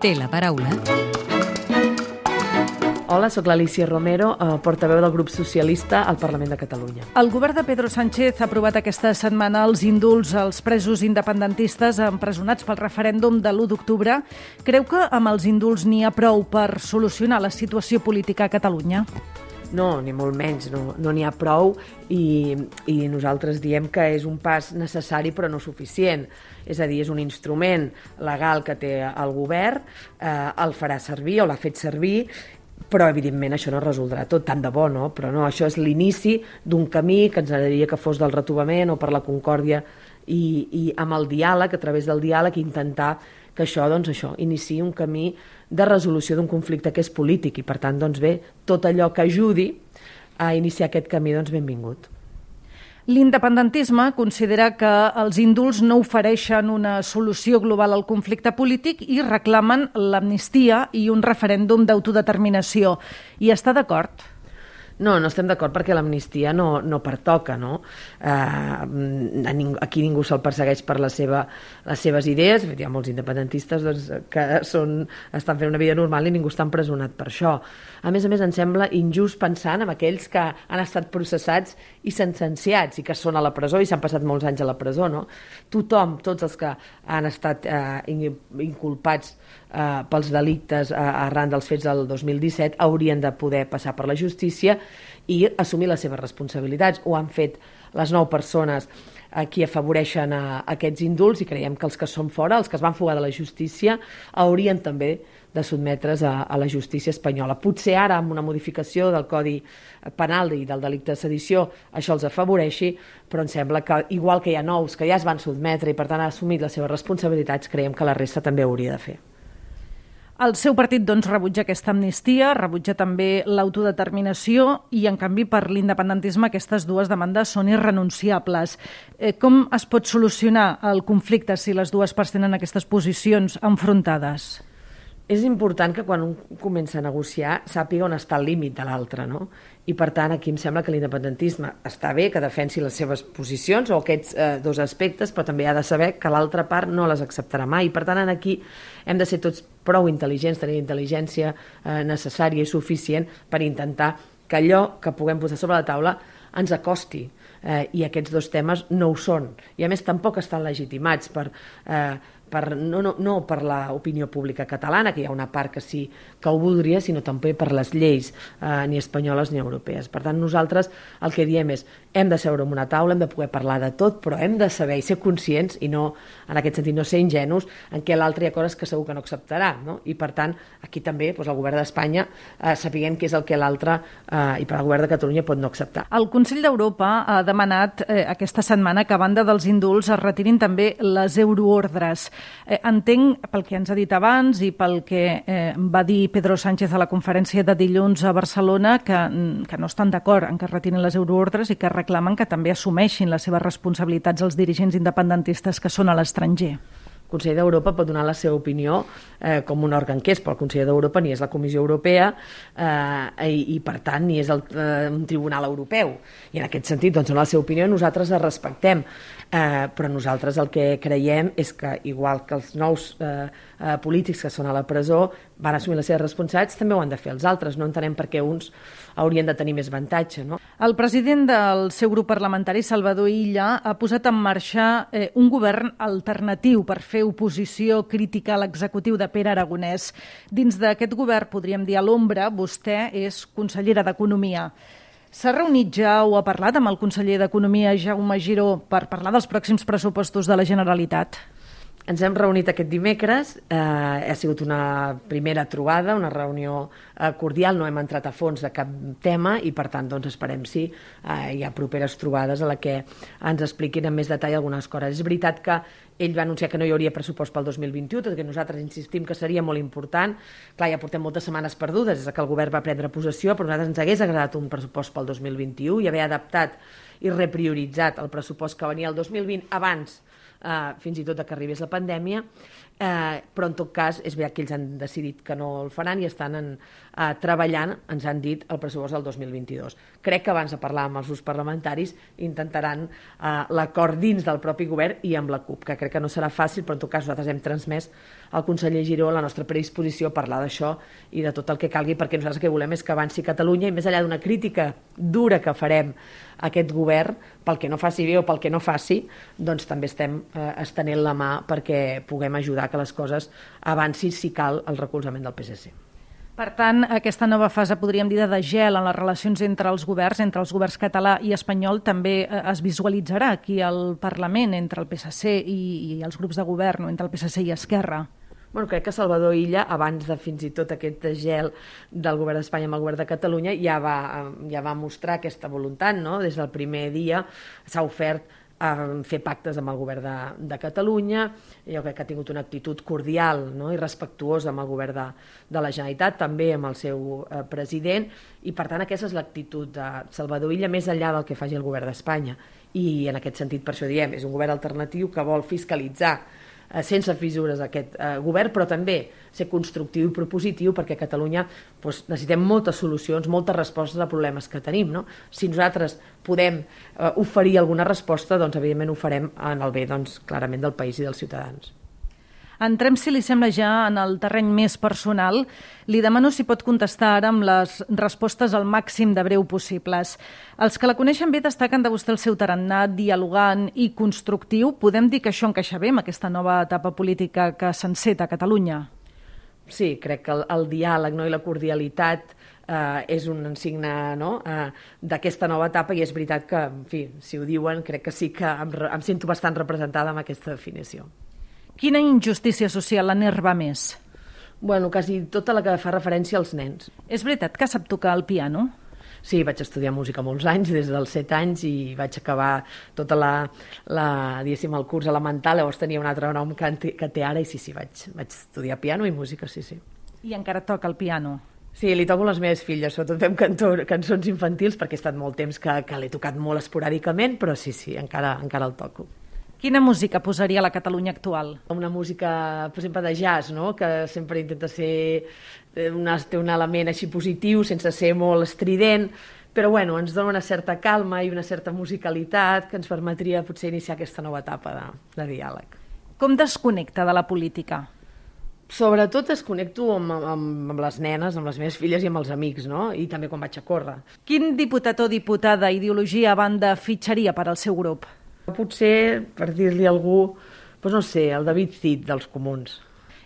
té la paraula Hola, sóc l'Alicia Romero, eh, portaveu del grup socialista al Parlament de Catalunya. El govern de Pedro Sánchez ha aprovat aquesta setmana els indults als presos independentistes empresonats pel referèndum de l'1 d'octubre. Creu que amb els indults n'hi ha prou per solucionar la situació política a Catalunya? No, ni molt menys, no n'hi no ha prou i, i nosaltres diem que és un pas necessari però no suficient. És a dir, és un instrument legal que té el govern, eh, el farà servir o l'ha fet servir però evidentment això no resoldrà tot, tant de bo, no? Però no, això és l'inici d'un camí que ens agradaria que fos del retrobament o per la concòrdia i, i amb el diàleg, a través del diàleg, intentar que això, doncs això, iniciï un camí de resolució d'un conflicte que és polític i per tant, doncs bé, tot allò que ajudi a iniciar aquest camí, doncs benvingut. L'independentisme considera que els indults no ofereixen una solució global al conflicte polític i reclamen l'amnistia i un referèndum d'autodeterminació. I està d'acord? No, no estem d'acord perquè l'amnistia no, no pertoca, no? Eh, ningú, aquí ningú se'l persegueix per la seva, les seves idees, hi ha molts independentistes doncs, que són, estan fent una vida normal i ningú està empresonat per això. A més a més, em sembla injust pensant en aquells que han estat processats i sentenciats i que són a la presó i s'han passat molts anys a la presó, no? Tothom, tots els que han estat eh, inculpats eh, pels delictes eh, arran dels fets del 2017 haurien de poder passar per la justícia i assumir les seves responsabilitats. Ho han fet les nou persones a qui afavoreixen a, a aquests indults i creiem que els que són fora, els que es van fugar de la justícia, haurien també de sotmetre's a, a la justícia espanyola. Potser ara, amb una modificació del Codi Penal i del delicte de sedició, això els afavoreixi, però em sembla que, igual que hi ha nous que ja es van sotmetre i per tant han assumit les seves responsabilitats, creiem que la resta també hauria de fer. El seu partit doncs, rebutja aquesta amnistia, rebutja també l'autodeterminació i, en canvi, per l'independentisme aquestes dues demandes són irrenunciables. Eh, com es pot solucionar el conflicte si les dues parts tenen aquestes posicions enfrontades? És important que quan un comença a negociar sàpiga on està el límit de l'altre, no? I per tant aquí em sembla que l'independentisme està bé que defensi les seves posicions o aquests eh, dos aspectes, però també ha de saber que l'altra part no les acceptarà mai. Per tant aquí hem de ser tots prou intel·ligents, tenir intel·ligència eh, necessària i suficient per intentar que allò que puguem posar sobre la taula ens acosti eh, i aquests dos temes no ho són. I a més tampoc estan legitimats per eh, per, no, no, no per l'opinió pública catalana, que hi ha una part que sí que ho voldria, sinó també per les lleis, eh, ni espanyoles ni europees. Per tant, nosaltres el que diem és hem de seure en una taula, hem de poder parlar de tot, però hem de saber i ser conscients, i no, en aquest sentit, no ser ingenus, en què l'altre hi ha coses que segur que no acceptarà. No? I, per tant, aquí també doncs, el govern d'Espanya eh, sapiguem què és el que l'altre, eh, i per al govern de Catalunya, pot no acceptar. El Consell d'Europa ha demanat eh, aquesta setmana que, a banda dels indults, es retirin també les euroordres. Eh, entenc, pel que ens ha dit abans i pel que eh, va dir Pedro Sánchez a la conferència de dilluns a Barcelona, que, que no estan d'acord en que es retirin les euroordres i que reclamen que també assumeixin les seves responsabilitats els dirigents independentistes que són a l'estranger. El Consell d'Europa pot donar la seva opinió eh, com un òrgan que és, però el Consell d'Europa ni és la Comissió Europea eh, i, i, per tant, ni és el, eh, un tribunal europeu. I en aquest sentit, doncs, la seva opinió, nosaltres la respectem. Eh, però nosaltres el que creiem és que, igual que els nous eh, eh, polítics que són a la presó van assumir les seves responsabilitats, també ho han de fer els altres. No entenem per què uns haurien de tenir més avantatge. No? El president del seu grup parlamentari, Salvador Illa, ha posat en marxa eh, un govern alternatiu per fer oposició crítica a l'executiu de Pere Aragonès. Dins d'aquest govern, podríem dir a l'ombra, vostè és consellera d'Economia. S'ha reunit ja o ha parlat amb el conseller d'Economia, Jaume Giró, per parlar dels pròxims pressupostos de la Generalitat? Ens hem reunit aquest dimecres, eh, ha sigut una primera trobada, una reunió eh, cordial, no hem entrat a fons de cap tema i per tant doncs, esperem si eh, hi ha properes trobades a la que ens expliquin en més detall algunes coses. És veritat que ell va anunciar que no hi hauria pressupost pel 2021, tot que nosaltres insistim que seria molt important. Clar, ja portem moltes setmanes perdudes des que el govern va prendre possessió, però a nosaltres ens hagués agradat un pressupost pel 2021 i haver adaptat i reprioritzat el pressupost que venia el 2020 abans eh, fins i tot que arribés la pandèmia, eh, però en tot cas és veritat que ells han decidit que no el faran i estan en, eh, treballant, ens han dit, el pressupost del 2022. Crec que abans de parlar amb els grups parlamentaris intentaran eh, l'acord dins del propi govern i amb la CUP, que crec que no serà fàcil, però en tot cas nosaltres hem transmès al conseller Giró la nostra predisposició a parlar d'això i de tot el que calgui, perquè nosaltres el que volem és que avanci Catalunya i més enllà d'una crítica dura que farem a aquest govern pel que no faci bé o pel que no faci, doncs també estem eh, estenent la mà perquè puguem ajudar que les coses avancin si cal el recolzament del PSC. Per tant, aquesta nova fase, podríem dir, de gel en les relacions entre els governs, entre els governs català i espanyol, també eh, es visualitzarà aquí al Parlament, entre el PSC i, i els grups de govern, o entre el PSC i Esquerra. Bueno, crec que Salvador Illa, abans de fins i tot aquest gel del govern d'Espanya amb el govern de Catalunya, ja va, ja va mostrar aquesta voluntat, no? Des del primer dia s'ha ofert a fer pactes amb el govern de, de Catalunya, jo crec que ha tingut una actitud cordial no? i respectuosa amb el govern de, de la Generalitat, també amb el seu eh, president, i per tant aquesta és l'actitud de Salvador Illa més enllà del que faci el govern d'Espanya. I en aquest sentit, per això diem, és un govern alternatiu que vol fiscalitzar eh, sense fissures aquest eh, govern, però també ser constructiu i propositiu perquè a Catalunya doncs, necessitem moltes solucions, moltes respostes a problemes que tenim. No? Si nosaltres podem eh, oferir alguna resposta, doncs evidentment ho farem en el bé doncs, clarament del país i dels ciutadans. Entrem, si li sembla, ja en el terreny més personal. Li demano si pot contestar ara amb les respostes al màxim de breu possibles. Els que la coneixen bé destaquen de vostè el seu tarannà dialogant i constructiu. Podem dir que això encaixa bé amb aquesta nova etapa política que s'enceta a Catalunya? Sí, crec que el, el diàleg no, i la cordialitat eh, és un insigne no? eh, d'aquesta nova etapa i és veritat que, en fi, si ho diuen, crec que sí que em, em sento bastant representada amb aquesta definició. Quina injustícia social l'enerva més? Bueno, quasi tota la que fa referència als nens. És veritat que sap tocar el piano? Sí, vaig estudiar música molts anys, des dels 7 anys, i vaig acabar tota la, la diguéssim, el curs elemental, llavors tenia un altre nom que, que té ara, i sí, sí, vaig, vaig estudiar piano i música, sí, sí. I encara toca el piano? Sí, li toco les meves filles, sobretot fem cantó, cançons infantils, perquè he estat molt temps que, que l'he tocat molt esporàdicament, però sí, sí, encara, encara el toco. Quina música posaria a la Catalunya actual? Una música, per exemple, de jazz, no? que sempre intenta ser... Eh, una, té un element així positiu, sense ser molt estrident, però bueno, ens dona una certa calma i una certa musicalitat que ens permetria potser iniciar aquesta nova etapa de, de diàleg. Com desconnecta de la política? Sobretot desconnecto amb, amb, amb les nenes, amb les meves filles i amb els amics, no? I també quan vaig a córrer. Quin diputat o diputada ideologia a banda fitxaria per al seu grup? Potser, per dir-li algú, doncs no sé, el David Cid dels comuns.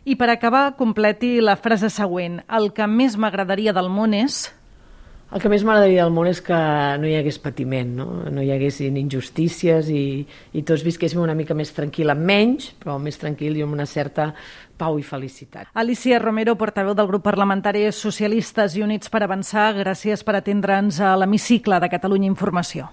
I per acabar, completi la frase següent. El que més m'agradaria del món és... El que més m'agradaria del món és que no hi hagués patiment, no, no hi haguessin injustícies i, i tots visquéssim una mica més tranquil, amb menys, però més tranquil i amb una certa pau i felicitat. Alicia Romero, portaveu del grup parlamentari Socialistes i Units per Avançar, gràcies per atendre'ns a l'hemicicle de Catalunya Informació.